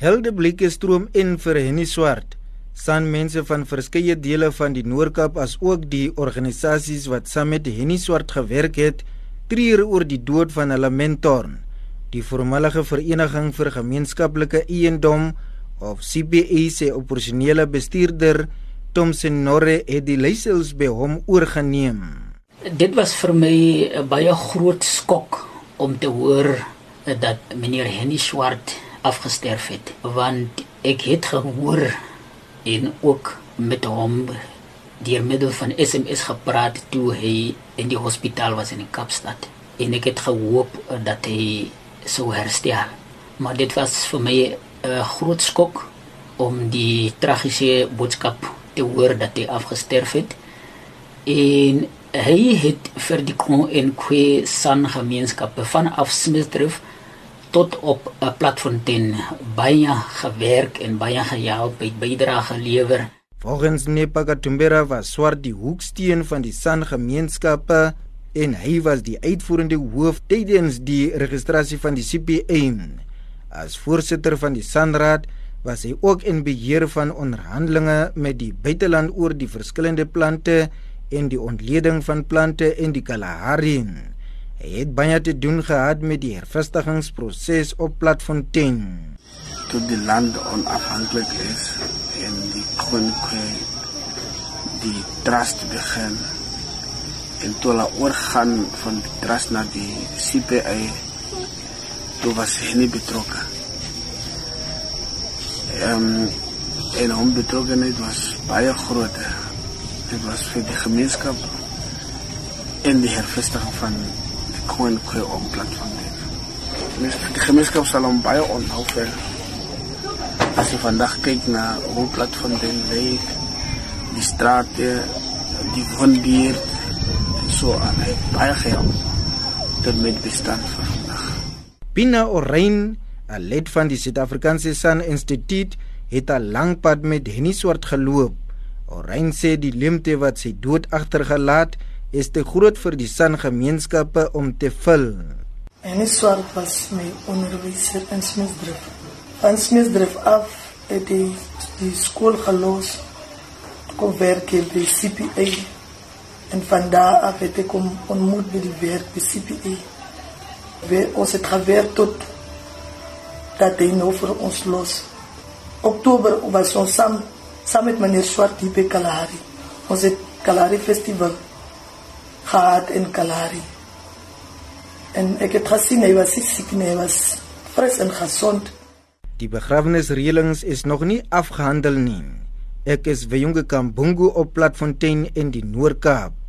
Heldeblikke stroom in vir Henny Swart. San mense van verskeie dele van die Noord-Kaap as ook die organisasies wat saam met Henny Swart gewerk het, treur oor die dood van hulle mentor. Die voormalige vereniging vir gemeenskaplike eiendom of CBE se operasionele bestuurder Thomson Norre het die leiersels by hom oorgeneem. Dit was vir my 'n baie groot skok om te hoor dat meneer Henny Swart afgesterf het want ek het gehoor en ook met hom deur middel van SMS gepraat toe hy in die hospitaal was in Kaapstad. En ek het gehoop dat hy sou herstel. Maar dit was vir my 'n groot skok om die tragiese boodskap te hoor dat hy afgesterf het. En hy het vir die Kon en Kwe San gemeenskappe vanaf Smithdrift tot op 'n platfontein baie gewerk en baie gehelp by bydrae gelewer. Volgens Nepaka Tumbera was swart die hoeksteen van die San gemeenskappe en hy was die uitvoerende hoof tydens die registrasie van die CPA. As voorsitter van die Sanraad was hy ook in beheer van onderhandelinge met die buiteland oor die verskillende plante en die ontleding van plante in die Kalahari. Hy het baie te doen gehad met die hervestigingsproses op Platfontein. Toe die land onafhanklik is en die koninkrijk die trust begin en toe hulle oorgaan van die trust na die CPA toe was hy nie betrokke. Um, en hom betrokkenheid was baie groot. Dit was vir die gemeenskap en die hervestiging van gewoon kry op platform dit. Die gemeenskap sal hom baie onthou vir as jy vandag kyk na hoe platform dit lê, die strate, die wondier so aan hy baie gehelp tot met bestand van vandag. Pina Orein, 'n lid van die Suid-Afrikaanse Sun Institute, het 'n lang pad met Henny Swart geloop. Orein sê die limte wat sy dood agtergelaat het is te groot vir die san gemeenskappe om te vul. En is swart was my onderwyser in Smithdrift. Van Smithdrift af het die, die skool gelos kom werk by CPA en van daar af het ek om ontmoet by die werk by CPA. We, ons het gewerkt tot dat hy nou vir ons los. Oktober was ons saam, saam met meneer Swart hier by Kalahari. Ons het Kalahari Festival gehad in Kalahari. En ek het gesien hy was siek nie, hy was fris en gesond. Die begrafnisreëlings is nog nie afgehandel nie. Ek is Weyunge Kambungu op Platfontein in die Noord-Kaap.